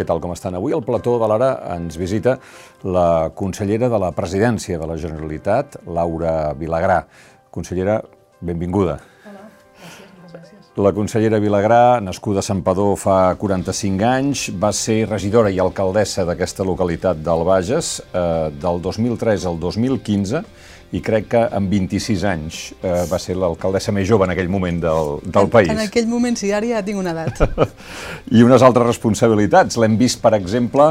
Què tal, com estan? Avui al plató de l'Ara ens visita la consellera de la Presidència de la Generalitat, Laura Vilagrà. Consellera, benvinguda. La consellera Vilagrà, nascuda a Santpedor fa 45 anys, va ser regidora i alcaldessa d'aquesta localitat del Bages eh, del 2003 al 2015 i crec que amb 26 anys eh, va ser l'alcaldessa més jove en aquell moment del, del En- país. En aquell moment sí, ara ja tinc una edat. I unes altres responsabilitats. L'hem vist, per exemple,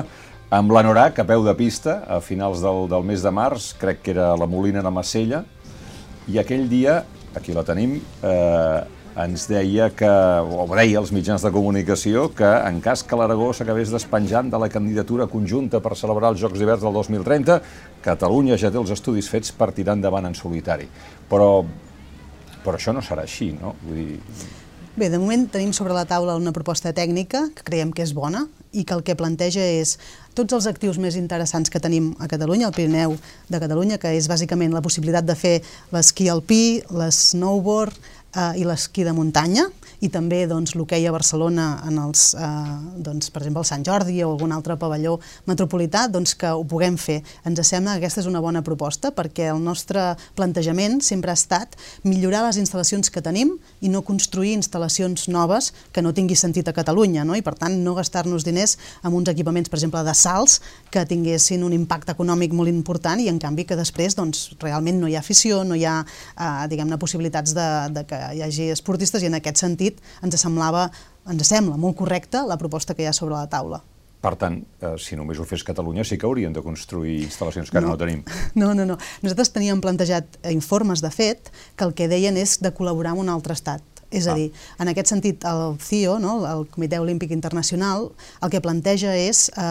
amb l'Anorac a peu de pista a finals del, del mes de març, crec que era la Molina de Massella, i aquell dia, aquí la tenim, eh, ens deia que, o deia als mitjans de comunicació, que en cas que l'Aragó s'acabés despenjant de la candidatura conjunta per celebrar els Jocs d'hivern del 2030, Catalunya ja té els estudis fets per tirar endavant en solitari. Però, però això no serà així, no? Vull dir, Bé, de moment tenim sobre la taula una proposta tècnica que creiem que és bona i que el que planteja és tots els actius més interessants que tenim a Catalunya, al Pirineu de Catalunya, que és bàsicament la possibilitat de fer l'esquí alpí, l'esnowboard eh, i l'esquí de muntanya, i també doncs, l'hoquei a Barcelona en els, eh, doncs, per exemple, el Sant Jordi o algun altre pavelló metropolità, doncs que ho puguem fer. Ens sembla que aquesta és una bona proposta perquè el nostre plantejament sempre ha estat millorar les instal·lacions que tenim i no construir instal·lacions noves que no tingui sentit a Catalunya, no? i per tant no gastar-nos diners en uns equipaments, per exemple, de salts que tinguessin un impacte econòmic molt important i en canvi que després doncs, realment no hi ha afició, no hi ha eh, diguem-ne possibilitats de, de que hi hagi esportistes i en aquest sentit ens semblava ens sembla molt correcta la proposta que hi ha sobre la taula. Per tant, eh, si només ho fes Catalunya, sí que haurien de construir instal·lacions que ara no, no tenim. No, no, no. Nosaltres teníem plantejat informes, de fet, que el que deien és de col·laborar amb un altre estat. És a Ah. dir, en aquest sentit, el CIO, no, el Comitè Olímpic Internacional, el que planteja és eh,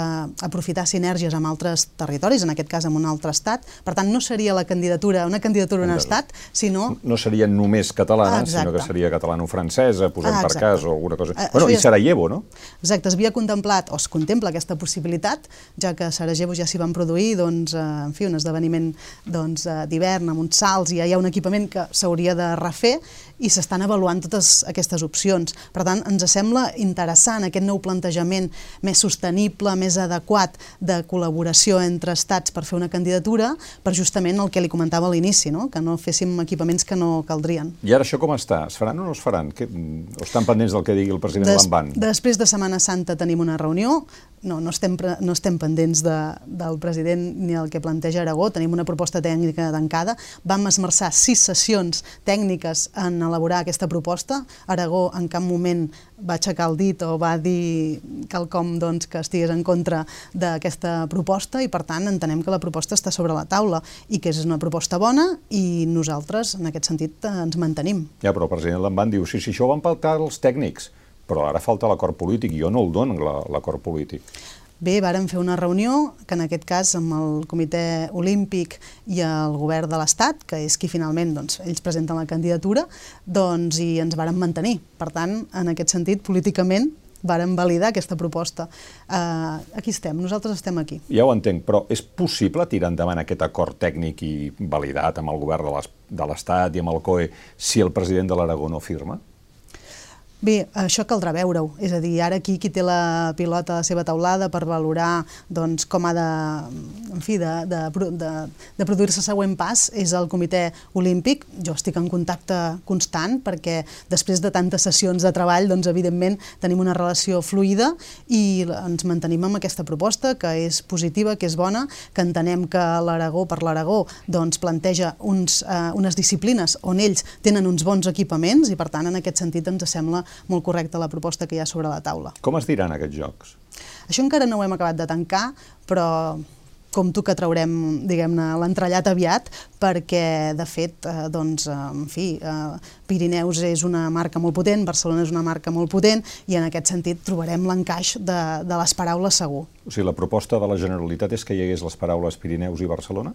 aprofitar sinergies amb altres territoris, en aquest cas amb un altre estat. Per tant, no seria la candidatura, una candidatura a un Entesos. estat, sinó No seria només catalana, Ah, exacte. sinó que seria catalano-francesa, posem Ah, per cas, o alguna cosa. Ah, bueno, i Sarajevo, no? Exacte, es havia contemplat, o es contempla aquesta possibilitat, ja que a Sarajevo ja s'hi van produir doncs, eh, en fi, un esdeveniment doncs, eh, d'hivern amb uns salts, i ja hi ha un equipament que s'hauria de refer i s'estan avaluant totes aquestes opcions. Per tant, ens sembla interessant aquest nou plantejament més sostenible, més adequat de col·laboració entre estats per fer una candidatura, per justament el que li comentava a l'inici, no? que no féssim equipaments que no caldrien. I ara això com està? Es faran o no es faran? Que, o estan pendents del que digui el president Des, Lamban? després de Setmana Santa tenim una reunió, no, no, estem, no estem pendents de, del president ni el que planteja Aragó, tenim una proposta tècnica tancada, vam esmerçar sis sessions tècniques en elaborar aquesta proposta, Aragó en cap moment va aixecar el dit o va dir quelcom doncs, que estigués en contra d'aquesta proposta i per tant entenem que la proposta està sobre la taula i que és una proposta bona i nosaltres en aquest sentit eh, ens mantenim. Ja, però el president Lamban diu, sí, sí, això ho van pactar els tècnics, però ara falta l'acord polític, i jo no el dono, la- l'acord polític. Bé, vàrem fer una reunió, que en aquest cas amb el Comitè Olímpic i el govern de l'Estat, que és qui finalment, doncs, ells presenten la candidatura, doncs, i ens vàrem mantenir. Per tant, en aquest sentit, políticament, vàrem validar aquesta proposta. Uh, aquí estem, nosaltres estem aquí. Ja ho entenc, però és possible tirar endavant aquest acord tècnic i validat amb el govern de l'Estat i amb el COE si el president de l'Aragó no firma? Bé, això caldrà veure-ho. És a dir, ara aquí qui té la pilota a la seva taulada per valorar doncs, com ha de, en fi, de, de, de, de produir-se el següent pas és el Comitè Olímpic. Jo estic en contacte constant perquè després de tantes sessions de treball, doncs, evidentment, tenim una relació fluida i ens mantenim amb aquesta proposta, que és positiva, que és bona, que entenem que l'Aragó, per l'Aragó, doncs, planteja uns, eh, unes disciplines on ells tenen uns bons equipaments i, per tant, en aquest sentit ens sembla molt correcta la proposta que hi ha sobre la taula. Com es diran aquests jocs? Això encara no ho hem acabat de tancar, però compto que traurem, diguem-ne, l'entrellat aviat, perquè, de fet, eh, doncs, eh, en fi, eh, Pirineus és una marca molt potent, Barcelona és una marca molt potent, i en aquest sentit trobarem l'encaix de, de les paraules segur. O sigui, la proposta de la Generalitat és que hi hagués les paraules Pirineus i Barcelona?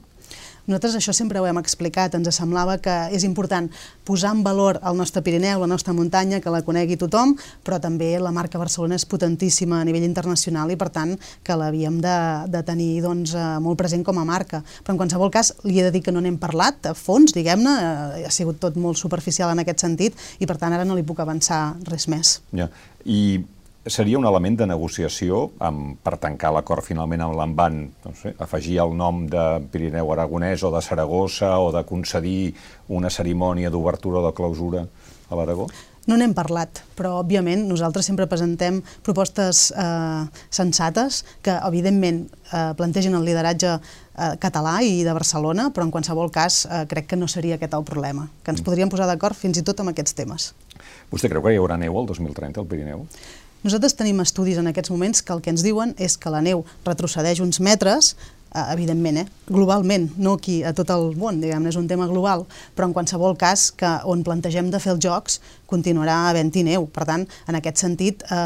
Nosaltres això sempre ho hem explicat, ens semblava que és important posar en valor el nostre Pirineu, la nostra muntanya, que la conegui tothom, però també la marca Barcelona és potentíssima a nivell internacional i per tant que l'havíem de, de tenir doncs, eh, molt present com a marca. Però en qualsevol cas li he de dir que no n'hem parlat a fons, diguem-ne, eh, ha sigut tot molt superficial en aquest sentit i per tant ara no li puc avançar res més. Ja. I seria un element de negociació amb, per tancar l'acord finalment amb l'Envan, no sé, afegir el nom de Pirineu Aragonès o de Saragossa o de concedir una cerimònia d'obertura o de clausura a l'Aragó? No n'hem parlat, però òbviament nosaltres sempre presentem propostes eh, sensates que evidentment eh, plantegen el lideratge eh, català i de Barcelona, però en qualsevol cas eh, crec que no seria aquest el problema, que ens mm. podríem posar d'acord fins i tot amb aquests temes. Vostè creu que hi haurà neu el 2030 al Pirineu? Nosaltres tenim estudis en aquests moments que el que ens diuen és que la neu retrocedeix uns metres Eh, evidentment, eh? globalment, no aquí a tot el món, diguem és un tema global, però en qualsevol cas que on plantegem de fer els jocs continuarà havent-hi neu. Per tant, en aquest sentit, eh,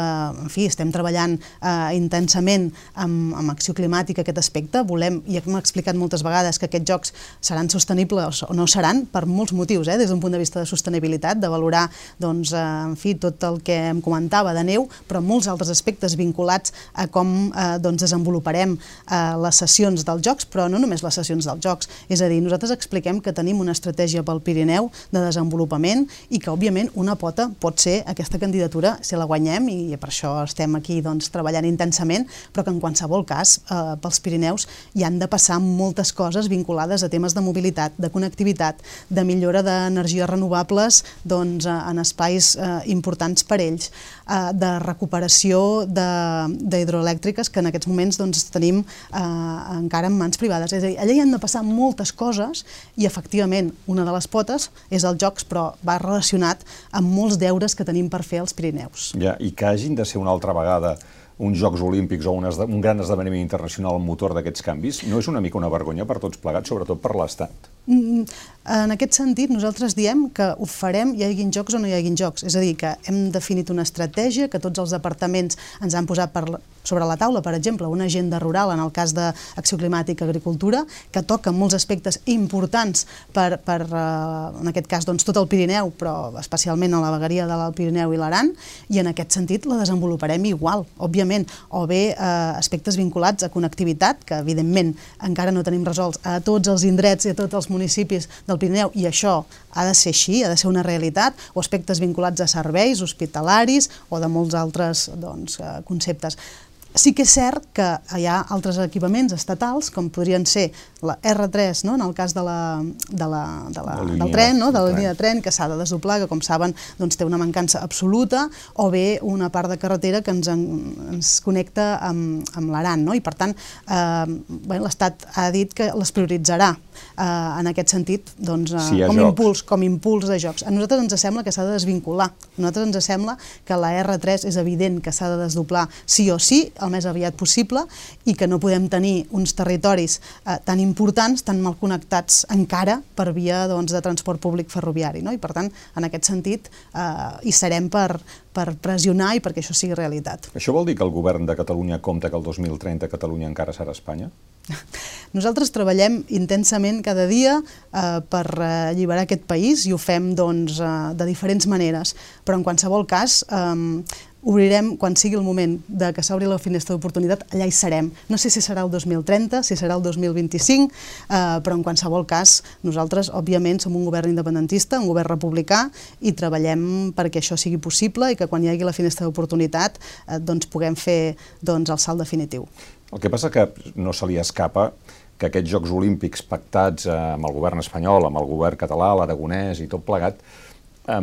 en fi, estem treballant eh, intensament amb, amb acció climàtica aquest aspecte. Volem, i hem explicat moltes vegades que aquests jocs seran sostenibles o no seran per molts motius, eh, des d'un punt de vista de sostenibilitat, de valorar, doncs, eh, en fi, tot el que em comentava de neu, però molts altres aspectes vinculats a com eh, doncs, desenvoluparem eh, les sessions dels Jocs, però no només les sessions dels Jocs. És a dir, nosaltres expliquem que tenim una estratègia pel Pirineu de desenvolupament i que, òbviament, una pota pot ser aquesta candidatura si la guanyem i per això estem aquí doncs, treballant intensament, però que en qualsevol cas eh, pels Pirineus hi han de passar moltes coses vinculades a temes de mobilitat, de connectivitat, de millora d'energies renovables doncs, eh, en espais eh, importants per ells, eh, de recuperació d'hidroelèctriques que en aquests moments doncs, tenim eh, en encara en mans privades. És a dir, allà hi han de passar moltes coses i, efectivament, una de les potes és els jocs, però va relacionat molts deures que tenim per fer als Pirineus. Ja, I que hagin de ser una altra vegada uns Jocs Olímpics o un, un gran esdeveniment internacional al motor d'aquests canvis, no és una mica una vergonya per tots plegats, sobretot per l'Estat? Mm, en aquest sentit, nosaltres diem que ho farem hi haguin jocs o no hi haguin jocs. És a dir, que hem definit una estratègia que tots els departaments ens han posat per, sobre la taula, per exemple, una agenda rural en el cas d'Acció Climàtica i Agricultura, que toca molts aspectes importants per, per eh, en aquest cas, doncs, tot el Pirineu, però especialment a la vegueria de l'Alt Pirineu i l'Aran, i en aquest sentit la desenvoluparem igual, òbviament, o bé eh, aspectes vinculats a connectivitat, que evidentment encara no tenim resolts a tots els indrets i a tots els municipis municipis del Pirineu i això ha de ser així, ha de ser una realitat, o aspectes vinculats a serveis hospitalaris o de molts altres doncs, eh, conceptes. Sí que és cert que hi ha altres equipaments estatals, com podrien ser la R3, no? en el cas de la, de la, de la, la del tren, no? de la línia de tren, que s'ha de desdoblar, que com saben doncs, té una mancança absoluta, o bé una part de carretera que ens, en, ens connecta amb, amb l'Aran. No? I per tant, eh, bé, l'Estat ha dit que les prioritzarà eh, en aquest sentit doncs, eh, sí, com, jocs. impuls, com impuls de jocs. A nosaltres ens sembla que s'ha de desvincular. A nosaltres ens sembla que la R3 és evident que s'ha de desdoblar sí o sí, el més aviat possible i que no podem tenir uns territoris eh, tan importants, tan mal connectats encara per via doncs, de transport públic ferroviari. No? I per tant, en aquest sentit, eh, hi serem per, per pressionar i perquè això sigui realitat. Això vol dir que el govern de Catalunya compta que el 2030 Catalunya encara serà Espanya? Nosaltres treballem intensament cada dia eh, per alliberar aquest país i ho fem doncs, eh, de diferents maneres, però en qualsevol cas eh, obrirem quan sigui el moment de que s'obri la finestra d'oportunitat, allà hi serem. No sé si serà el 2030, si serà el 2025, eh, però en qualsevol cas nosaltres, òbviament, som un govern independentista, un govern republicà, i treballem perquè això sigui possible i que quan hi hagi la finestra d'oportunitat eh, doncs puguem fer doncs, el salt definitiu. El que passa que no se li escapa que aquests Jocs Olímpics pactats eh, amb el govern espanyol, amb el govern català, l'aragonès i tot plegat, eh,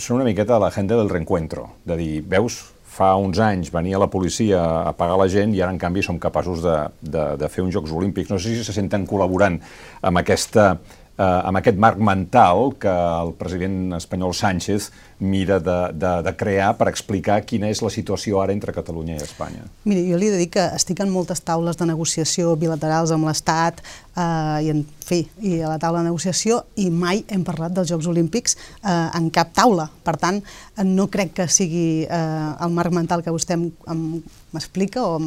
són una miqueta l'agenda del reencuentro, de dir, veus, fa uns anys venia la policia a pagar la gent i ara, en canvi, som capaços de, de, de fer uns Jocs Olímpics. No sé si se senten col·laborant amb aquesta eh, amb aquest marc mental que el president espanyol Sánchez mira de, de, de crear per explicar quina és la situació ara entre Catalunya i Espanya. Miri, jo li he de dir que estic en moltes taules de negociació bilaterals amb l'Estat eh, i, en fi, i a la taula de negociació i mai hem parlat dels Jocs Olímpics eh, en cap taula. Per tant, no crec que sigui eh, el marc mental que vostè m'explica o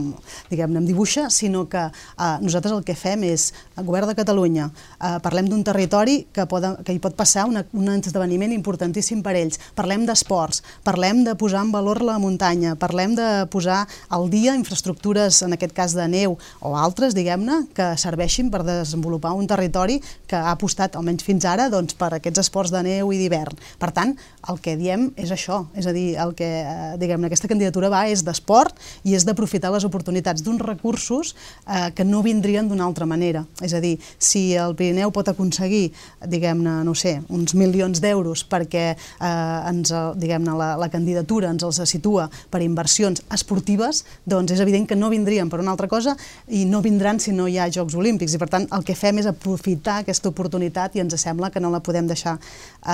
diguem-ne em dibuixa, sinó que eh, nosaltres el que fem és, el govern de Catalunya, eh, parlem d'un territori que, pot, que hi pot passar una, un esdeveniment importantíssim per ells, parlem d'esports, parlem de posar en valor la muntanya, parlem de posar al dia infraestructures, en aquest cas de neu o altres, diguem-ne, que serveixin per desenvolupar un territori que ha apostat, almenys fins ara, doncs, per aquests esports de neu i d'hivern. Per tant, el que diem és això, és a dir, el que, eh, diguem aquesta candidatura va és d'esport i és d'aprofitar les oportunitats d'uns recursos eh, que no vindrien d'una altra manera. És a dir, si el Pirineu pot aconseguir, diguem-ne, no sé, uns milions d'euros perquè eh, ens, diguem-ne, la, la candidatura ens els situa per inversions esportives, doncs és evident que no vindrien per una altra cosa i no vindran si no hi ha Jocs Olímpics. I per tant, el que fem és aprofitar aquesta oportunitat i ens sembla que no la podem deixar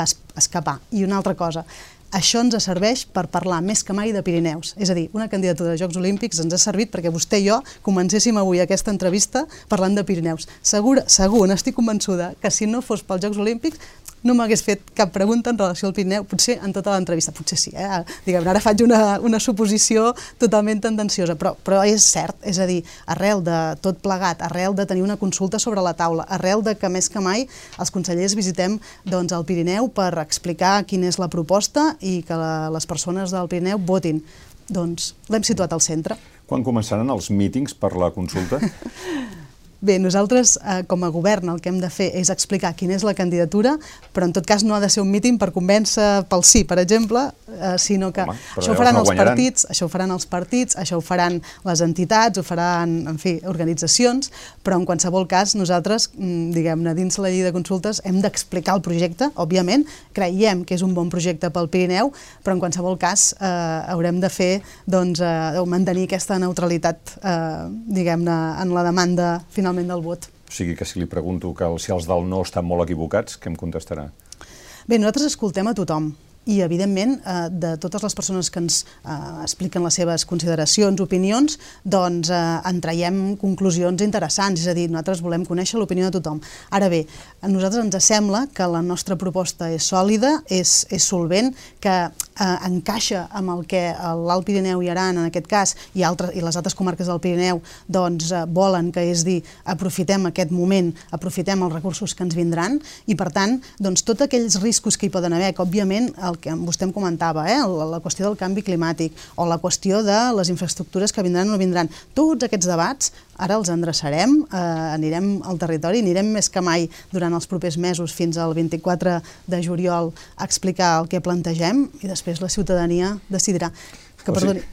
es escapar. I una altra cosa, això ens serveix per parlar més que mai de Pirineus. És a dir, una candidatura de Jocs Olímpics ens ha servit perquè vostè i jo comencéssim avui aquesta entrevista parlant de Pirineus. Segur, segur, n'estic convençuda, que si no fos pels Jocs Olímpics no m'hagués fet cap pregunta en relació al Pirineu, potser en tota l'entrevista, potser sí, eh? Diguem, ara faig una, una suposició totalment tendenciosa, però, però és cert, és a dir, arrel de tot plegat, arrel de tenir una consulta sobre la taula, arrel de que més que mai els consellers visitem doncs, el Pirineu per explicar quina és la proposta i que la, les persones del Pirineu votin. Doncs l'hem situat al centre. Quan començaran els mítings per la consulta? Bé, nosaltres, eh, com a govern, el que hem de fer és explicar quina és la candidatura, però en tot cas no ha de ser un míting per convèncer pel sí, per exemple, eh, sinó que Home, això ho faran no els partits, això ho faran els partits, això ho faran les entitats, ho faran, en fi, organitzacions, però en qualsevol cas nosaltres, mm, diguem-ne, dins la llei de consultes hem d'explicar el projecte, òbviament, creiem que és un bon projecte pel Pirineu, però en qualsevol cas eh, haurem de fer, doncs, eh, mantenir aquesta neutralitat, eh, diguem-ne, en la demanda final finalment del vot. O sigui que si li pregunto que si els del no estan molt equivocats, què em contestarà? Bé, nosaltres escoltem a tothom i, evidentment, eh, de totes les persones que ens eh, expliquen les seves consideracions, opinions, doncs eh, en traiem conclusions interessants, és a dir, nosaltres volem conèixer l'opinió de tothom. Ara bé, a nosaltres ens sembla que la nostra proposta és sòlida, és, és solvent, que eh, encaixa amb el que l'Alt Pirineu i Aran, en aquest cas, i, altres, i les altres comarques del Pirineu, doncs eh, volen, que és dir, aprofitem aquest moment, aprofitem els recursos que ens vindran, i per tant, doncs, tots aquells riscos que hi poden haver, que òbviament el que vostè em comentava, eh? la, la qüestió del canvi climàtic o la qüestió de les infraestructures que vindran o no vindran. Tots aquests debats ara els endreçarem, eh, anirem al territori, anirem més que mai durant els propers mesos fins al 24 de juliol a explicar el que plantegem i després la ciutadania decidirà. Que perdoni,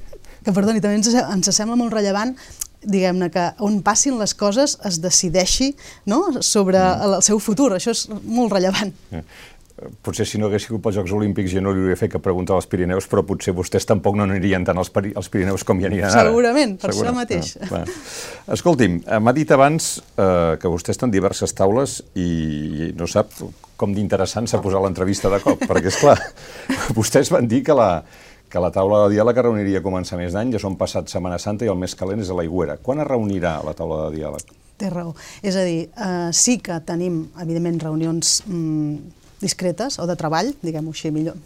que perdoni també ens, ens sembla molt rellevant diguem-ne que on passin les coses es decideixi no? sobre mm. el seu futur, això és molt rellevant. Potser si no hagués sigut pels Jocs Olímpics jo no li hauria fet cap pregunta als Pirineus, però potser vostès tampoc no anirien tant als, als Pirineus com hi aniran ara. Segurament, per Segurament. això mateix. Ah, Escolti'm, eh, m'ha dit abans eh, que vostè està en diverses taules i no sap com d'interessant s'ha posat l'entrevista de cop, perquè, és clar, vostès van dir que la, que la taula de diàleg es reuniria a començar més d'any, ja són passat Setmana Santa i el més calent és a l'Aigüera. Quan es reunirà la taula de diàleg? Té raó. És a dir, eh, sí que tenim, evidentment, reunions mm, discretes, o de treball, diguem-ho així millor,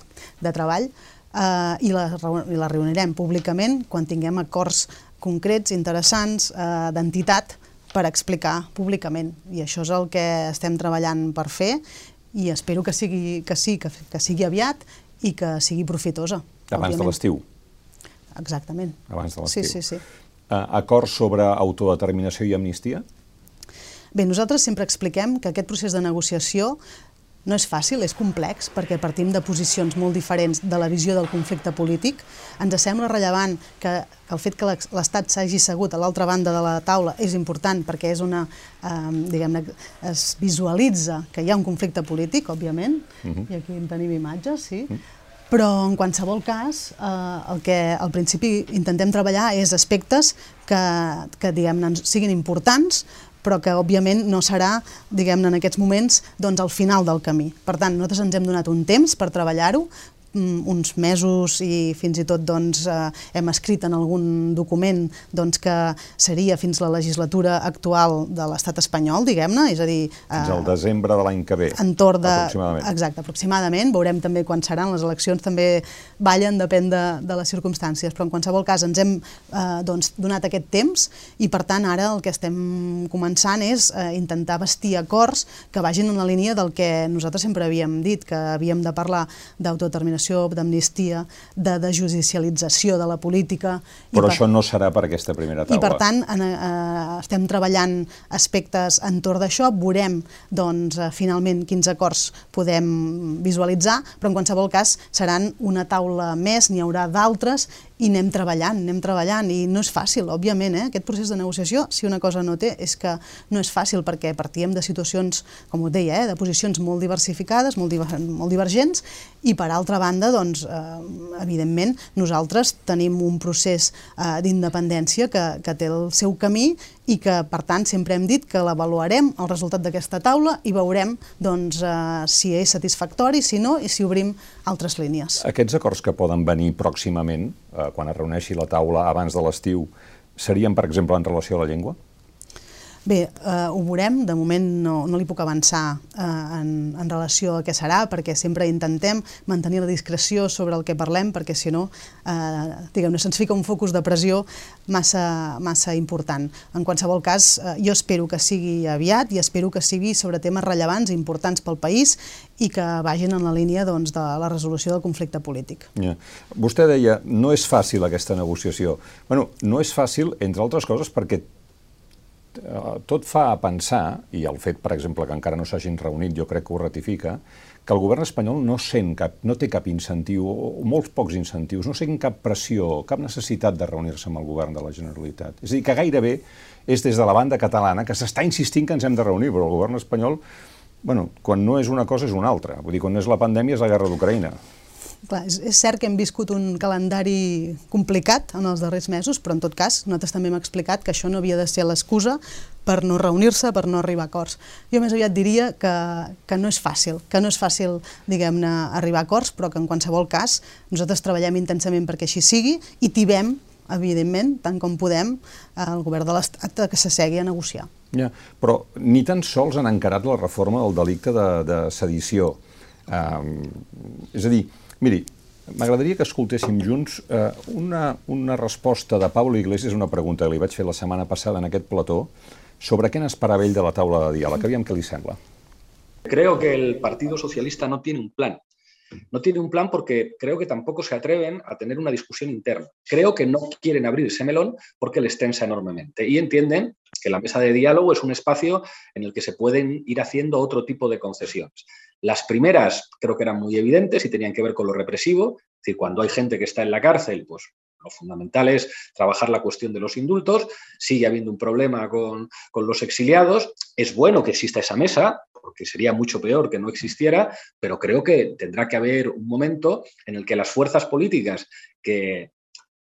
de treball, eh, i, la, i la reunirem públicament quan tinguem acords concrets, interessants, eh, d'entitat, per explicar públicament. I això és el que estem treballant per fer i espero que sigui, que sí, que, que sigui aviat i que sigui profitosa. Abans òbviament. de l'estiu. Exactament. Abans de l'estiu. Sí, sí, sí. Uh, acords sobre autodeterminació i amnistia? Bé, nosaltres sempre expliquem que aquest procés de negociació no és fàcil, és complex, perquè partim de posicions molt diferents de la visió del conflicte polític. Ens sembla rellevant que el fet que l'Estat s'hagi segut a l'altra banda de la taula és important perquè és una, eh, diguem-ne, es visualitza que hi ha un conflicte polític, òbviament, uh mhm. -huh. i aquí en tenim imatges, sí, uh mhm. -huh. però en qualsevol cas eh, el que al principi intentem treballar és aspectes que, que diguem-ne, siguin importants, però que òbviament no serà, diguem-ne, en aquests moments, doncs, al final del camí. Per tant, nosaltres ens hem donat un temps per treballar-ho, uns mesos i fins i tot doncs, eh, hem escrit en algun document doncs, que seria fins la legislatura actual de l'estat espanyol, diguem-ne, és a dir... Eh, fins al desembre de l'any que ve, entorn de, aproximadament. Exacte, aproximadament. Veurem també quan seran les eleccions, també ballen, depèn de, de les circumstàncies, però en qualsevol cas ens hem eh, doncs, donat aquest temps i per tant ara el que estem començant és eh, intentar vestir acords que vagin en la línia del que nosaltres sempre havíem dit, que havíem de parlar d'autodeterminació d'autodeterminació, d'amnistia, de, de judicialització de la política. Però per, això no serà per aquesta primera taula. I per tant, en, eh, estem treballant aspectes entorn d'això, veurem doncs, eh, finalment quins acords podem visualitzar, però en qualsevol cas seran una taula més, n'hi haurà d'altres i anem treballant, anem treballant, i no és fàcil, òbviament, eh? aquest procés de negociació, si una cosa no té, és que no és fàcil, perquè partíem de situacions, com ho deia, eh? de posicions molt diversificades, molt, diver molt divergents, i per altra banda, doncs, eh, evidentment, nosaltres tenim un procés eh, d'independència que, que té el seu camí i que, per tant, sempre hem dit que l'avaluarem, el resultat d'aquesta taula, i veurem doncs, eh, si és satisfactori, si no, i si obrim altres línies. Aquests acords que poden venir pròximament, eh, quan es reuneixi la taula abans de l'estiu, serien, per exemple, en relació a la llengua? Bé, eh, ho veurem, de moment no, no li puc avançar eh, en, en relació a què serà, perquè sempre intentem mantenir la discreció sobre el que parlem, perquè si no, eh, diguem-ne, se'ns fica un focus de pressió massa, massa important. En qualsevol cas, eh, jo espero que sigui aviat i espero que sigui sobre temes rellevants i importants pel país i que vagin en la línia doncs, de la resolució del conflicte polític. Yeah. Vostè deia, no és fàcil aquesta negociació. bueno, no és fàcil, entre altres coses, perquè tot fa a pensar, i el fet, per exemple, que encara no s'hagin reunit, jo crec que ho ratifica, que el govern espanyol no sent cap, no té cap incentiu, o molts pocs incentius, no sent cap pressió, cap necessitat de reunir-se amb el govern de la Generalitat. És a dir, que gairebé és des de la banda catalana que s'està insistint que ens hem de reunir, però el govern espanyol, bueno, quan no és una cosa és una altra. Vull dir, quan no és la pandèmia és la guerra d'Ucraïna. Clar, és, és cert que hem viscut un calendari complicat en els darrers mesos, però en tot cas nosaltres també hem explicat que això no havia de ser l'excusa per no reunir-se, per no arribar a acords. Jo més aviat diria que, que no és fàcil, que no és fàcil, diguem-ne, arribar a acords, però que en qualsevol cas nosaltres treballem intensament perquè així sigui i tibem, evidentment, tant com podem, el govern de l'Estat que s'assegui a negociar. Ja, però ni tan sols han encarat la reforma del delicte de, de sedició. Um, és a dir, Miri, m'agradaria que escoltéssim junts eh, una, una resposta de Pablo Iglesias, una pregunta que li vaig fer la setmana passada en aquest plató, sobre què n'esperava ell de la taula de diàleg. Aviam què li sembla. Creo que el Partido Socialista no tiene un plan. No tiene un plan porque creo que tampoco se atreven a tener una discusión interna. Creo que no quieren abrir ese melón porque les tensa enormemente y entienden que la mesa de diálogo es un espacio en el que se pueden ir haciendo otro tipo de concesiones. Las primeras creo que eran muy evidentes y tenían que ver con lo represivo, es decir, cuando hay gente que está en la cárcel, pues lo fundamental es trabajar la cuestión de los indultos, sigue habiendo un problema con, con, los exiliados, es bueno que exista esa mesa, porque sería mucho peor que no existiera, pero creo que tendrá que haber un momento en el que las fuerzas políticas que,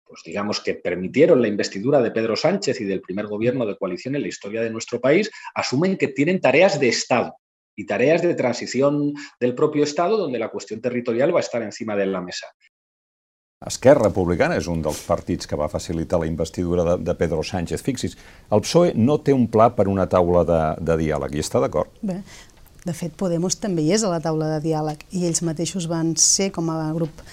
pues digamos que permitieron la investidura de Pedro Sánchez y del primer gobierno de coalición en la historia de nuestro país, asumen que tienen tareas de Estado y tareas de transición del propio Estado donde la cuestión territorial va a estar encima de la mesa. Esquerra Republicana és un dels partits que va facilitar la investidura de, de Pedro Sánchez. Fixis, el PSOE no té un pla per una taula de, de diàleg, i està d'acord? Bé, de fet, Podemos també hi és a la taula de diàleg, i ells mateixos van ser, com a grup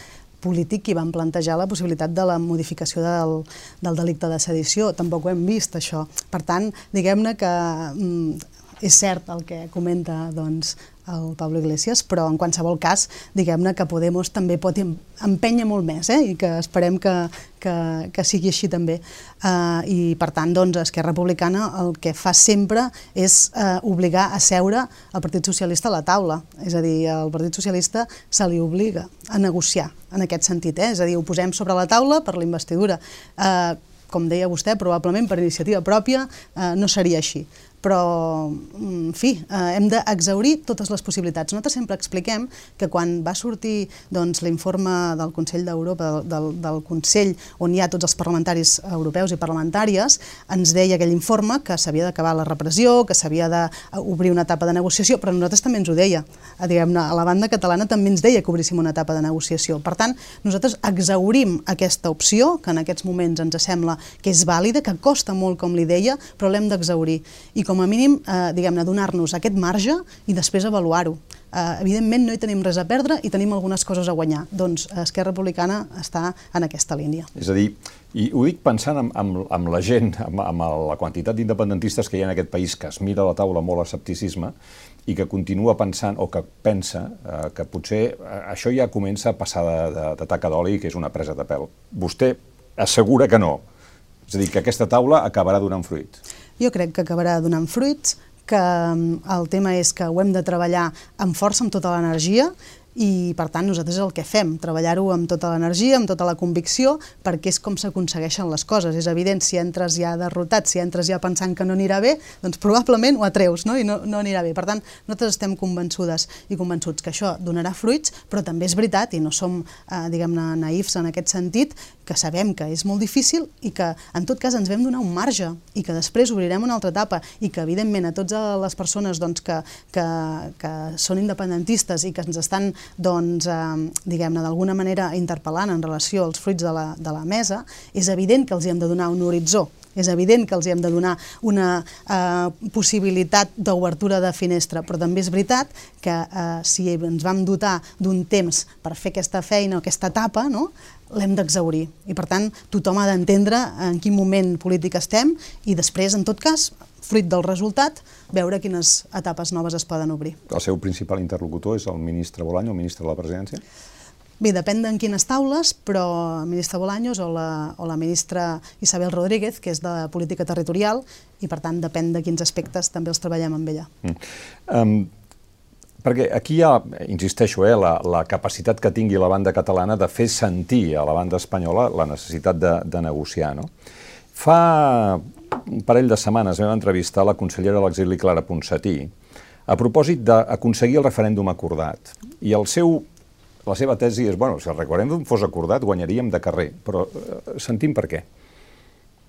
polític qui van plantejar la possibilitat de la modificació del, del delicte de sedició. Tampoc ho hem vist, això. Per tant, diguem-ne que mm, és cert el que comenta doncs, el Pablo Iglesias, però en qualsevol cas, diguem-ne que Podemos també pot empènyer molt més, eh? i que esperem que, que, que sigui així també. Uh, I per tant, doncs, Esquerra Republicana el que fa sempre és uh, obligar a seure el Partit Socialista a la taula. És a dir, el Partit Socialista se li obliga a negociar en aquest sentit, eh? és a dir, ho posem sobre la taula per la investidura. Uh, com deia vostè, probablement per iniciativa pròpia eh, no seria així però, mm, en fi, eh, hem d'exaurir totes les possibilitats. Nosaltres sempre expliquem que quan va sortir doncs, l'informe del Consell d'Europa, del, del Consell on hi ha tots els parlamentaris europeus i parlamentàries, ens deia aquell informe que s'havia d'acabar la repressió, que s'havia d'obrir una etapa de negociació, però nosaltres també ens ho deia. A, a la banda catalana també ens deia que obríssim una etapa de negociació. Per tant, nosaltres exaurim aquesta opció, que en aquests moments ens sembla que és vàlida, que costa molt, com li deia, però l'hem d'exaurir. I com a mínim, eh, diguem-ne, donar-nos aquest marge i després avaluar-ho. Eh, evidentment no hi tenim res a perdre i tenim algunes coses a guanyar. Doncs Esquerra Republicana està en aquesta línia. És a dir, i ho dic pensant en, en, en la gent, en, en la quantitat d'independentistes que hi ha en aquest país que es mira a la taula molt escepticisme i que continua pensant, o que pensa, eh, que potser eh, això ja comença a passar de, de, de taca d'oli, que és una presa de pèl. Vostè assegura que no. És a dir, que aquesta taula acabarà donant fruit. Jo crec que acabarà donant fruits, que mm, el tema és que ho hem de treballar amb força, amb tota l'energia, i per tant nosaltres el que fem, treballar-ho amb tota l'energia, amb tota la convicció, perquè és com s'aconsegueixen les coses. És evident, si entres ja derrotat, si entres ja pensant que no anirà bé, doncs probablement ho atreus no? i no, no anirà bé. Per tant, nosaltres estem convençudes i convençuts que això donarà fruits, però també és veritat, i no som, eh, diguem-ne, naïfs en aquest sentit, que sabem que és molt difícil i que en tot cas ens vam donar un marge i que després obrirem una altra etapa i que evidentment a totes les persones doncs, que, que, que són independentistes i que ens estan doncs, eh, diguem-ne, d'alguna manera interpel·lant en relació als fruits de la, de la mesa, és evident que els hi hem de donar un horitzó és evident que els hi hem de donar una eh, possibilitat d'obertura de finestra, però també és veritat que eh, si ens vam dotar d'un temps per fer aquesta feina, aquesta etapa, no? L'hem d'exaurir. I per tant, tothom ha d'entendre en quin moment polític estem i després, en tot cas, fruit del resultat, veure quines etapes noves es poden obrir. El seu principal interlocutor és el ministre Bolaño, el ministre de la Presidència? Bé, depèn d'en quines taules, però el ministre Bolaños o la, o la ministra Isabel Rodríguez, que és de política territorial, i per tant depèn de quins aspectes també els treballem amb ella. Mm. Um, perquè aquí hi ha, insisteixo, eh, la, la capacitat que tingui la banda catalana de fer sentir a la banda espanyola la necessitat de, de negociar. No? Fa un parell de setmanes vam entrevistar la consellera de l'exili Clara Ponsatí a propòsit d'aconseguir el referèndum acordat. I el seu, la seva tesi és, bueno, si el referèndum fos acordat guanyaríem de carrer, però eh, sentim per què.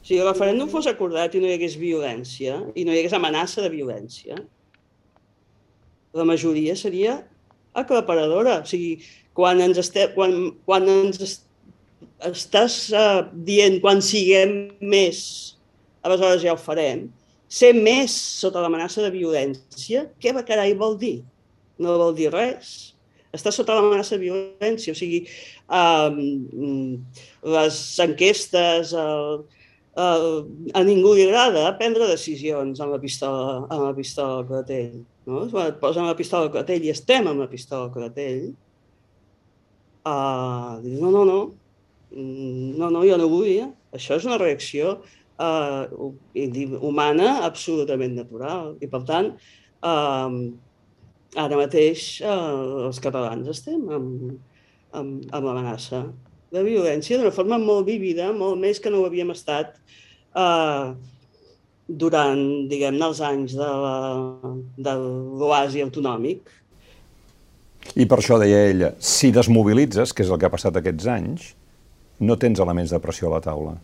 Si el referèndum fos acordat i no hi hagués violència, i no hi hagués amenaça de violència, la majoria seria aclaparadora. O sigui, quan ens, estem, quan, quan ens est, estàs uh, dient quan siguem més aleshores ja ho farem. Ser més sota l'amenaça de violència, què va carai vol dir? No vol dir res. Està sota l'amenaça de violència, o sigui, um, les enquestes, el, el, a ningú li agrada prendre decisions amb la pistola, amb la pistola al clatell. No? Quan et posen la pistola al clatell i estem amb la pistola al clatell, uh, dius, no, no, no, no, no, jo no vull, eh? això és una reacció eh, humana absolutament natural. I, per tant, eh, ara mateix eh, els catalans estem amb, amb, amb l'amenaça de violència d'una forma molt vívida, molt més que no ho havíem estat eh, durant, diguem-ne, els anys de l'oasi autonòmic. I per això deia ella, si desmobilitzes, que és el que ha passat aquests anys, no tens elements de pressió a la taula.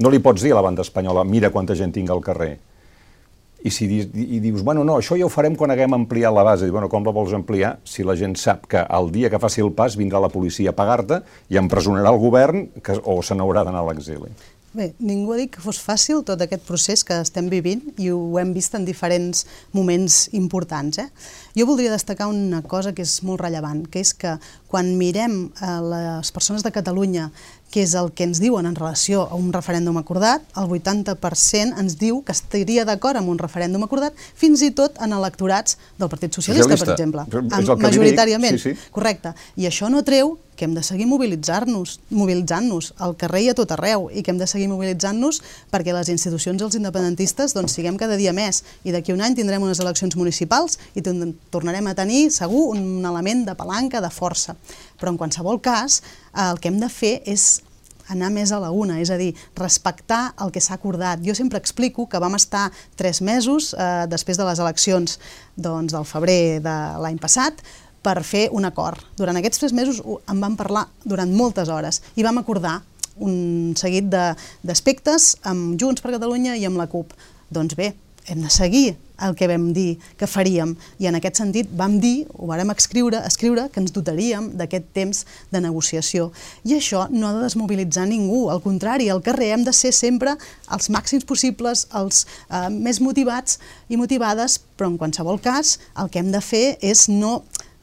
No li pots dir a la banda espanyola, mira quanta gent tinc al carrer. I si di, i dius, bueno, no, això ja ho farem quan haguem ampliat la base. I, bueno, com la vols ampliar si la gent sap que el dia que faci el pas vindrà la policia a pagar-te i empresonarà el govern que, o se n'haurà d'anar a l'exili? Bé, ningú ha dit que fos fàcil tot aquest procés que estem vivint i ho hem vist en diferents moments importants. Eh? Jo voldria destacar una cosa que és molt rellevant, que és que quan mirem a les persones de Catalunya que és el que ens diuen en relació a un referèndum acordat, el 80% ens diu que estaria d'acord amb un referèndum acordat, fins i tot en electorats del Partit Socialista, Socialista. per exemple. Amb, majoritàriament. Sí, sí. Correcte. I això no treu que hem de seguir mobilitzar-nos, mobilitzant-nos al carrer i a tot arreu, i que hem de seguir mobilitzant-nos perquè les institucions els independentistes doncs, siguem cada dia més. I d'aquí un any tindrem unes eleccions municipals i tornarem a tenir, segur, un element de palanca, de força. Però en qualsevol cas, el que hem de fer és anar més a la una, és a dir, respectar el que s'ha acordat. Jo sempre explico que vam estar tres mesos eh, després de les eleccions doncs, del febrer de l'any passat per fer un acord. Durant aquests tres mesos en vam parlar durant moltes hores i vam acordar un seguit d'aspectes amb Junts per Catalunya i amb la CUP. Doncs bé, hem de seguir el que vam dir que faríem. I en aquest sentit vam dir, ho vàrem escriure, escriure que ens dotaríem d'aquest temps de negociació. I això no ha de desmobilitzar ningú, al contrari, al carrer hem de ser sempre els màxims possibles, els eh, més motivats i motivades, però en qualsevol cas el que hem de fer és no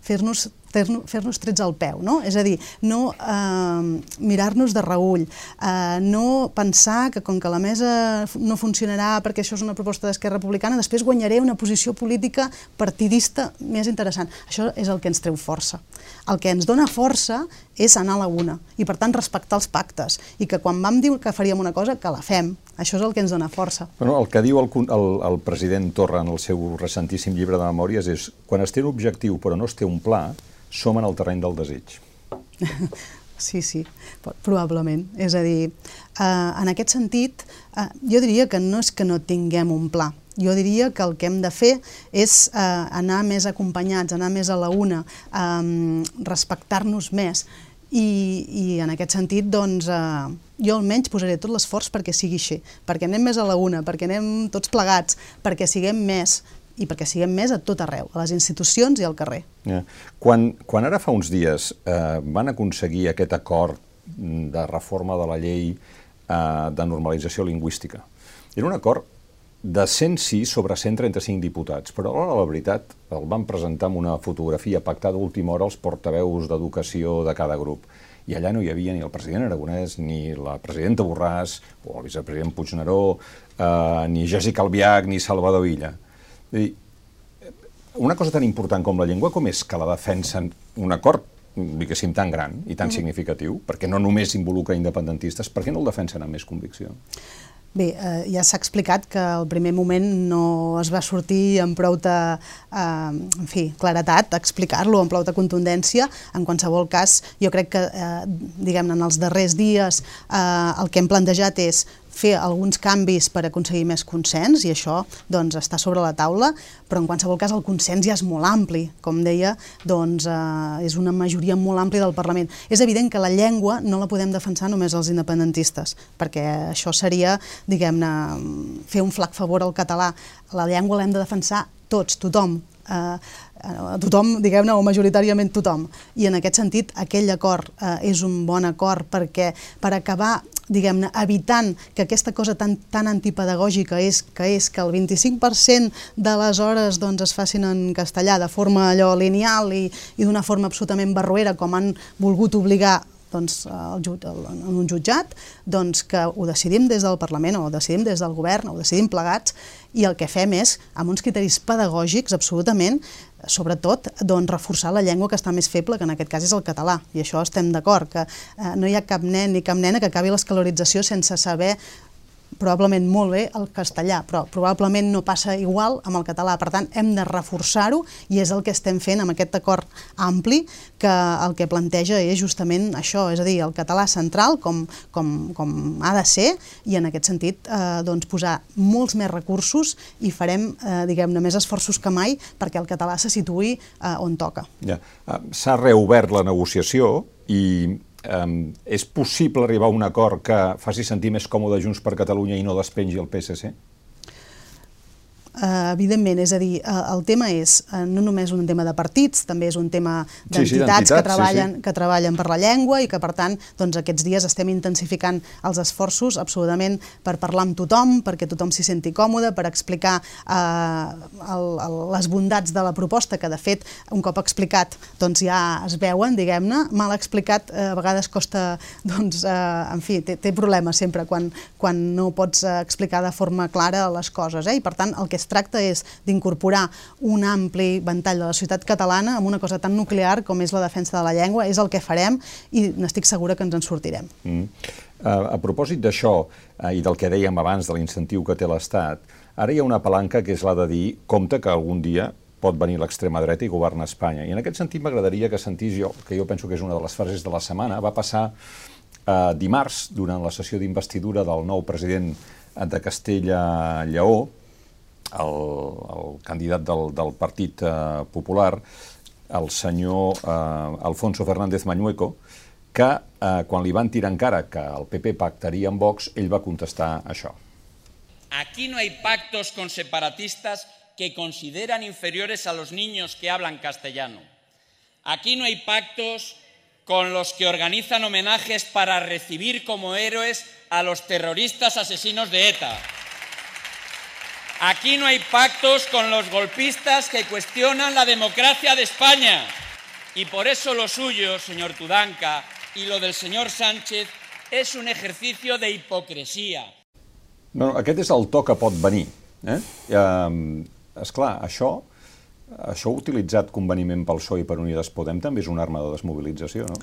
fer-nos fer-nos trets al peu, no? És a dir, no eh, mirar-nos de reull, eh, no pensar que com que la mesa no funcionarà perquè això és una proposta d'Esquerra Republicana, després guanyaré una posició política partidista més interessant. Això és el que ens treu força. El que ens dona força és anar a la una i, per tant, respectar els pactes i que quan vam dir que faríem una cosa, que la fem. Això és el que ens dona força. Bueno, el que diu el, el, el president Torra en el seu recentíssim llibre de memòries és quan es té un objectiu però no es té un pla, som en el terreny del desig. Sí, sí, probablement. És a dir, eh, en aquest sentit, eh, jo diria que no és que no tinguem un pla, jo diria que el que hem de fer és eh, anar més acompanyats, anar més a la una, eh, respectar-nos més. I, I en aquest sentit, doncs, eh, jo almenys posaré tot l'esforç perquè sigui així, perquè anem més a la una, perquè anem tots plegats, perquè siguem més, i perquè siguem més a tot arreu, a les institucions i al carrer. Yeah. Quan, quan ara fa uns dies eh, van aconseguir aquest acord de reforma de la llei eh, de normalització lingüística, era un acord de 106 sobre 135 diputats, però a la veritat el van presentar amb una fotografia pactada a última hora els portaveus d'educació de cada grup. I allà no hi havia ni el president Aragonès, ni la presidenta Borràs, o el vicepresident Puigneró, eh, ni Jessica Albiach, ni Salvador Illa. Dir, una cosa tan important com la llengua, com és que la defensen un acord diguéssim, tan gran i tan mm. significatiu, perquè no només involucra independentistes, per què no el defensen amb més convicció? Bé, eh, ja s'ha explicat que al primer moment no es va sortir amb prou de, eh, en fi, claretat, explicar-lo amb prou de contundència. En qualsevol cas, jo crec que, eh, diguem-ne, en els darrers dies eh, el que hem plantejat és fer alguns canvis per aconseguir més consens i això doncs, està sobre la taula, però en qualsevol cas el consens ja és molt ampli. Com deia, doncs, eh, és una majoria molt àmplia del Parlament. És evident que la llengua no la podem defensar només els independentistes, perquè això seria, diguem-ne, fer un flac favor al català. La llengua l'hem de defensar tots, tothom, eh, tothom, diguem-ne, o majoritàriament tothom. I en aquest sentit, aquell acord eh, és un bon acord perquè per acabar diguem-ne, evitant que aquesta cosa tan, tan antipedagògica és que és que el 25% de les hores doncs, es facin en castellà de forma allò lineal i, i d'una forma absolutament barroera com han volgut obligar doncs, el, el, en un jutjat, doncs que ho decidim des del Parlament o ho decidim des del govern o ho decidim plegats i el que fem és, amb uns criteris pedagògics absolutament, sobretot doncs, reforçar la llengua que està més feble, que en aquest cas és el català. I això estem d'acord, que eh, no hi ha cap nen ni cap nena que acabi l'escolarització sense saber probablement molt bé el castellà, però probablement no passa igual amb el català. Per tant, hem de reforçar-ho i és el que estem fent amb aquest acord ampli que el que planteja és justament això, és a dir, el català central com, com, com ha de ser i en aquest sentit eh, doncs posar molts més recursos i farem, eh, diguem-ne, més esforços que mai perquè el català se situï eh, on toca. Ja. Ah, s'ha reobert la negociació i Um, és possible arribar a un acord que faci sentir més còmode Junts per Catalunya i no despengi el PSC? Uh, evidentment, és a dir, uh, el tema és uh, no només un tema de partits, també és un tema d'entitats sí, sí, que, treballen, sí, sí. que treballen per la llengua i que, per tant, doncs, aquests dies estem intensificant els esforços absolutament per parlar amb tothom, perquè tothom s'hi senti còmode, per explicar uh, el, el, les bondats de la proposta, que, de fet, un cop explicat, doncs ja es veuen, diguem-ne, mal explicat uh, a vegades costa, doncs, uh, en fi, té, té problemes sempre quan, quan no pots explicar de forma clara les coses, eh? i per tant, el que es tracta és d'incorporar un ampli ventall de la societat catalana amb una cosa tan nuclear com és la defensa de la llengua, és el que farem i n'estic segura que ens en sortirem. Mm. Uh, a propòsit d'això uh, i del que dèiem abans de l'incentiu que té l'Estat, ara hi ha una palanca que és la de dir compte que algun dia pot venir l'extrema dreta i governa Espanya. I en aquest sentit m'agradaria que sentís jo, que jo penso que és una de les frases de la setmana, va passar eh, dimarts, durant la sessió d'investidura del nou president de Castella-Lleó, el, el candidat del, del Partit eh, Popular, el senyor eh, Alfonso Fernández Mañueco, que eh, quan li van tirar encara que el PP pactaria amb Vox, ell va contestar això. Aquí no hay pactos con separatistas que consideran inferiores a los niños que hablan castellano. Aquí no hay pactos con los que organizan homenajes para recibir como héroes a los terroristas asesinos de ETA. Aquí no hay pactos con los golpistas que cuestionan la democracia de España. Y por eso lo suyo, señor Tudanca, y lo del señor Sánchez és un ejercicio de hipocresia. No, aquest és el to que pot venir. Eh? Eh, esclar, això, això utilitzat conveniment pel PSOE i per Unides Podem també és una arma de desmobilització, no?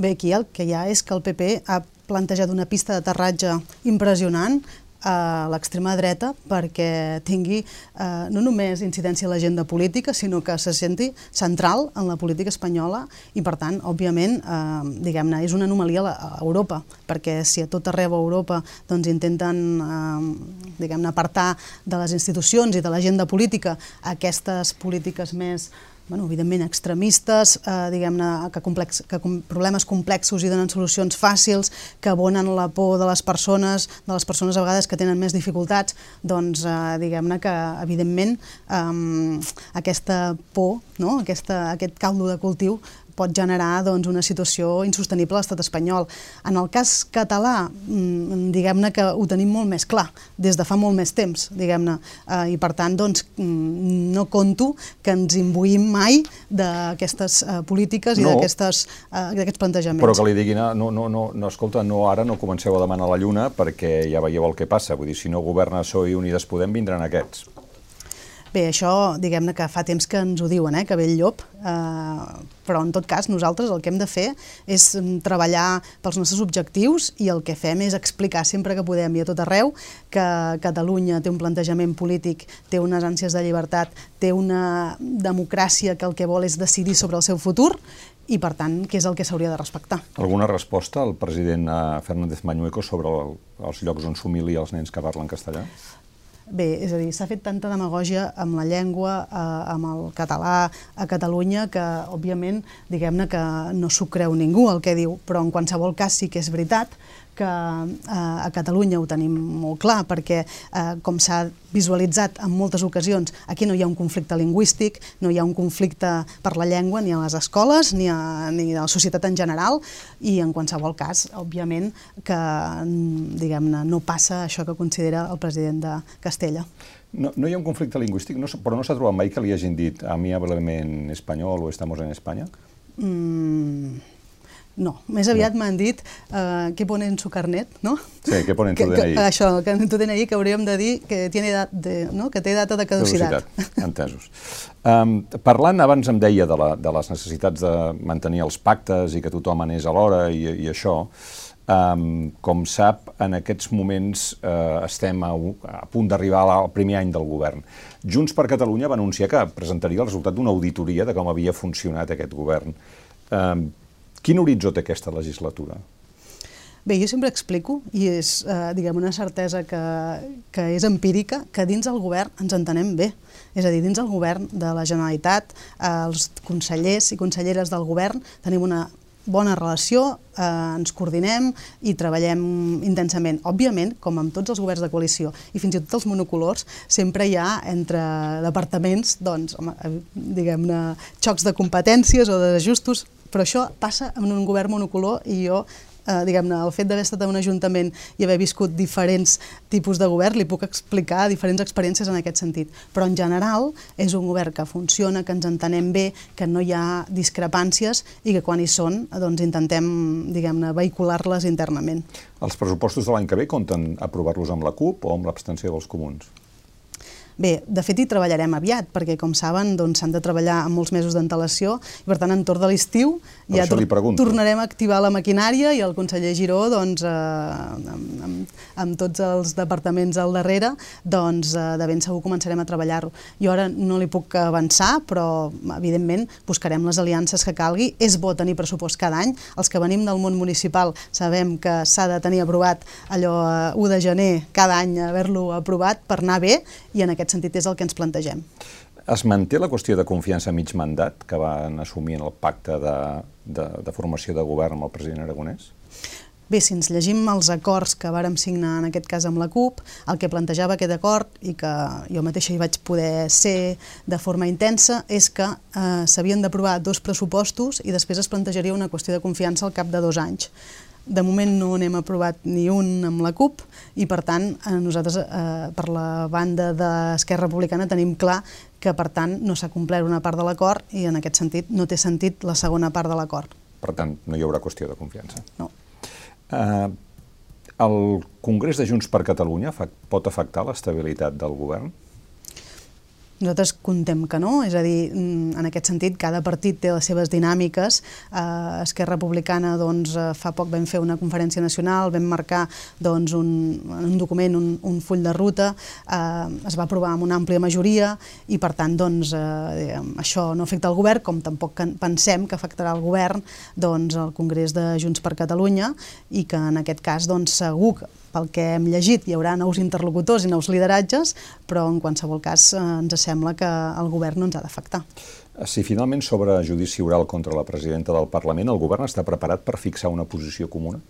Bé, aquí el que hi ha és que el PP ha plantejat una pista d'aterratge impressionant a l'extrema dreta perquè tingui eh, no només incidència a l'agenda política, sinó que se senti central en la política espanyola i, per tant, òbviament, eh, diguem-ne, és una anomalia a Europa, perquè si a tot arreu a Europa doncs, intenten eh, diguem-ne apartar de les institucions i de l'agenda política aquestes polítiques més bueno, evidentment extremistes, eh, diguem-ne, que, complex, que com, problemes complexos i donen solucions fàcils, que abonen la por de les persones, de les persones a vegades que tenen més dificultats, doncs eh, diguem-ne que evidentment eh, aquesta por, no? aquesta, aquest caldo de cultiu pot generar doncs, una situació insostenible a l'estat espanyol. En el cas català, mm, diguem-ne que ho tenim molt més clar, des de fa molt més temps, diguem-ne, eh, i per tant doncs, mm, no conto que ens imbuïm mai d'aquestes eh, polítiques i no. d'aquests eh, plantejaments. Però que li diguin, ah, no, no, no, no, escolta, no ara no comenceu a demanar la lluna perquè ja veieu el que passa, vull dir, si no governa PSOE i Unides Podem vindran aquests. Bé, això, diguem-ne que fa temps que ens ho diuen, eh, que ve el llop, eh, però en tot cas nosaltres el que hem de fer és mm, treballar pels nostres objectius i el que fem és explicar sempre que podem i a tot arreu que Catalunya té un plantejament polític, té unes ànsies de llibertat, té una democràcia que el que vol és decidir sobre el seu futur i, per tant, que és el que s'hauria de respectar. Alguna resposta al president eh, Fernández Mañueco sobre el, els llocs on s'humili els nens que parlen castellà? Bé, és a dir, s'ha fet tanta demagogia amb la llengua, eh, amb el català a Catalunya, que, òbviament, diguem-ne que no s'ho creu ningú el que diu, però en qualsevol cas sí que és veritat que eh, a Catalunya ho tenim molt clar, perquè, eh, com s'ha visualitzat en moltes ocasions, aquí no hi ha un conflicte lingüístic, no hi ha un conflicte per la llengua ni a les escoles ni a, ni a la societat en general, i en qualsevol cas, òbviament, que diguem-ne no passa això que considera el president de Castella. No, no hi ha un conflicte lingüístic, no, però no s'ha trobat mai que li hagin dit amiablement espanyol o estamos en Espanya? Mm, no, més aviat no. m'han dit uh, què pone en su carnet, no? Sí, què pone en tu DNI. Que, això, que tu DNI que hauríem de dir que, tiene edat de, no? que té data de caducitat. caducitat. Entesos. Um, parlant, abans em deia de, la, de les necessitats de mantenir els pactes i que tothom anés a l'hora i, i això, um, com sap, en aquests moments uh, estem a, a punt d'arribar al primer any del govern. Junts per Catalunya va anunciar que presentaria el resultat d'una auditoria de com havia funcionat aquest govern. Um, Quin horitzó té aquesta legislatura? Bé, jo sempre explico, i és, eh, diguem, una certesa que, que és empírica, que dins el govern ens entenem bé. És a dir, dins el govern de la Generalitat, eh, els consellers i conselleres del govern tenim una bona relació, eh, ens coordinem i treballem intensament. Òbviament, com amb tots els governs de coalició i fins i tot els monocolors, sempre hi ha entre departaments, doncs, diguem-ne, xocs de competències o d'ajustos però això passa en un govern monocolor i jo eh, diguem-ne, el fet d'haver estat en un ajuntament i haver viscut diferents tipus de govern, li puc explicar diferents experiències en aquest sentit. Però en general és un govern que funciona, que ens entenem bé, que no hi ha discrepàncies i que quan hi són doncs intentem, diguem-ne, vehicular-les internament. Els pressupostos de l'any que ve compten aprovar-los amb la CUP o amb l'abstenció dels comuns? Bé, de fet hi treballarem aviat, perquè com saben doncs, s'han doncs, de treballar amb molts mesos d'antelació i per tant entorn de l'estiu ja tor tornarem a activar la maquinària i el conseller Giró doncs, eh, amb, amb, amb tots els departaments al darrere doncs, eh, de ben segur començarem a treballar-ho. Jo ara no li puc avançar, però evidentment buscarem les aliances que calgui. És bo tenir pressupost cada any. Els que venim del món municipal sabem que s'ha de tenir aprovat allò 1 eh, de gener cada any haver-lo aprovat per anar bé i en aquest aquest sentit és el que ens plantegem. Es manté la qüestió de confiança a mig mandat que van assumir en el pacte de, de, de formació de govern amb el president Aragonès? Bé, si ens llegim els acords que vàrem signar en aquest cas amb la CUP, el que plantejava aquest acord, i que jo mateixa hi vaig poder ser de forma intensa, és que eh, s'havien d'aprovar dos pressupostos i després es plantejaria una qüestió de confiança al cap de dos anys. De moment no n'hem aprovat ni un amb la CUP i, per tant, eh, nosaltres, eh, per la banda d'Esquerra Republicana, tenim clar que, per tant, no s'ha complert una part de l'acord i, en aquest sentit, no té sentit la segona part de l'acord. Per tant, no hi haurà qüestió de confiança. No. Eh, el Congrés de Junts per Catalunya pot afectar l'estabilitat del govern? Nosaltres contem que no, és a dir, mm, en aquest sentit, cada partit té les seves dinàmiques. Eh, Esquerra Republicana, doncs, eh, fa poc vam fer una conferència nacional, vam marcar doncs, un, un document, un, un full de ruta, eh, es va aprovar amb una àmplia majoria i, per tant, doncs, eh, això no afecta el govern, com tampoc pensem que afectarà el govern doncs, el Congrés de Junts per Catalunya i que, en aquest cas, doncs, segur que pel que hem llegit hi haurà nous interlocutors i nous lideratges, però en qualsevol cas eh, ens sembla que el govern no ens ha d'afectar. Si finalment s'obre judici oral contra la presidenta del Parlament, el govern està preparat per fixar una posició comuna?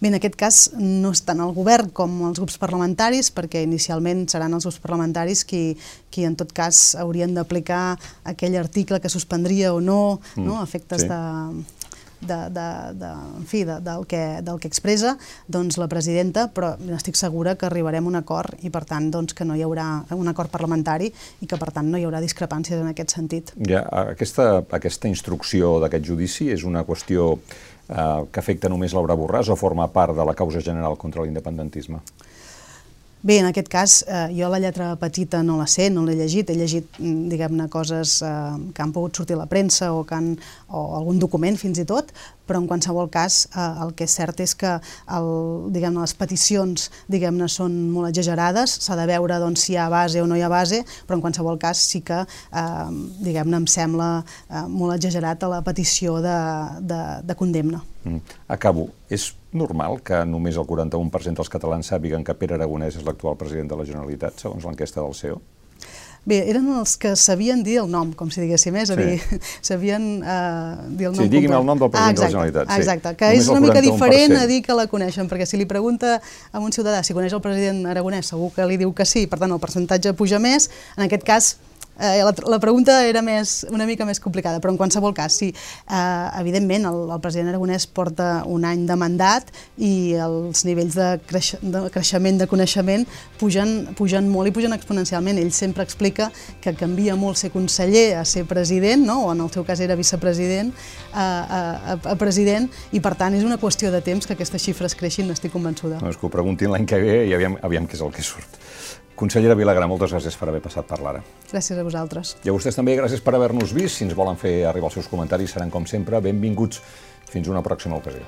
Bé, en aquest cas no és tant el govern com els grups parlamentaris, perquè inicialment seran els grups parlamentaris qui, qui en tot cas haurien d'aplicar aquell article que suspendria o no, mm, no efectes sí. de de, de, de, en fi, de, del, que, del que expressa doncs, la presidenta, però estic segura que arribarem a un acord i per tant doncs, que no hi haurà un acord parlamentari i que per tant no hi haurà discrepàncies en aquest sentit. Ja, aquesta, aquesta instrucció d'aquest judici és una qüestió eh, que afecta només Laura Borràs o forma part de la causa general contra l'independentisme? Bé, en aquest cas, eh, jo la lletra petita no la sé, no l'he llegit, he llegit, mm, diguem-ne, coses eh, que han pogut sortir a la premsa o, que han, o algun document fins i tot, però en qualsevol cas eh, el que és cert és que el, diguem les peticions diguem-ne són molt exagerades, s'ha de veure doncs, si hi ha base o no hi ha base, però en qualsevol cas sí que eh, diguem-ne em sembla eh, molt exagerat a la petició de, de, de condemna. Mm. Acabo. És normal que només el 41% dels catalans sàpiguen que Pere Aragonès és l'actual president de la Generalitat, segons l'enquesta del CEO? Bé, eren els que sabien dir el nom, com si diguéssim, és a dir, sabien uh, dir el nom. Sí, digui'm el nom del president ah, exacte, de la Generalitat. Sí. Exacte, que Només és una mica diferent a dir que la coneixen, perquè si li pregunta a un ciutadà si coneix el president Aragonès, segur que li diu que sí, per tant el percentatge puja més, en aquest cas Eh, la, la pregunta era més, una mica més complicada, però en qualsevol cas, sí, eh, evidentment el, el president Aragonès porta un any de mandat i els nivells de, creix, de creixement, de coneixement, pugen, pugen molt i pugen exponencialment. Ell sempre explica que canvia molt ser conseller a ser president, no? o en el seu cas era vicepresident, a, a, a president, i per tant és una qüestió de temps que aquestes xifres creixin, n'estic convençuda. No, és que ho preguntin l'any que ve i aviam, aviam què és el que surt. Consellera Vilagrà, moltes gràcies per haver passat per l'ara. Gràcies a vosaltres. I a vostès també gràcies per haver-nos vist. Si ens volen fer arribar els seus comentaris seran, com sempre, benvinguts. Fins una pròxima ocasió.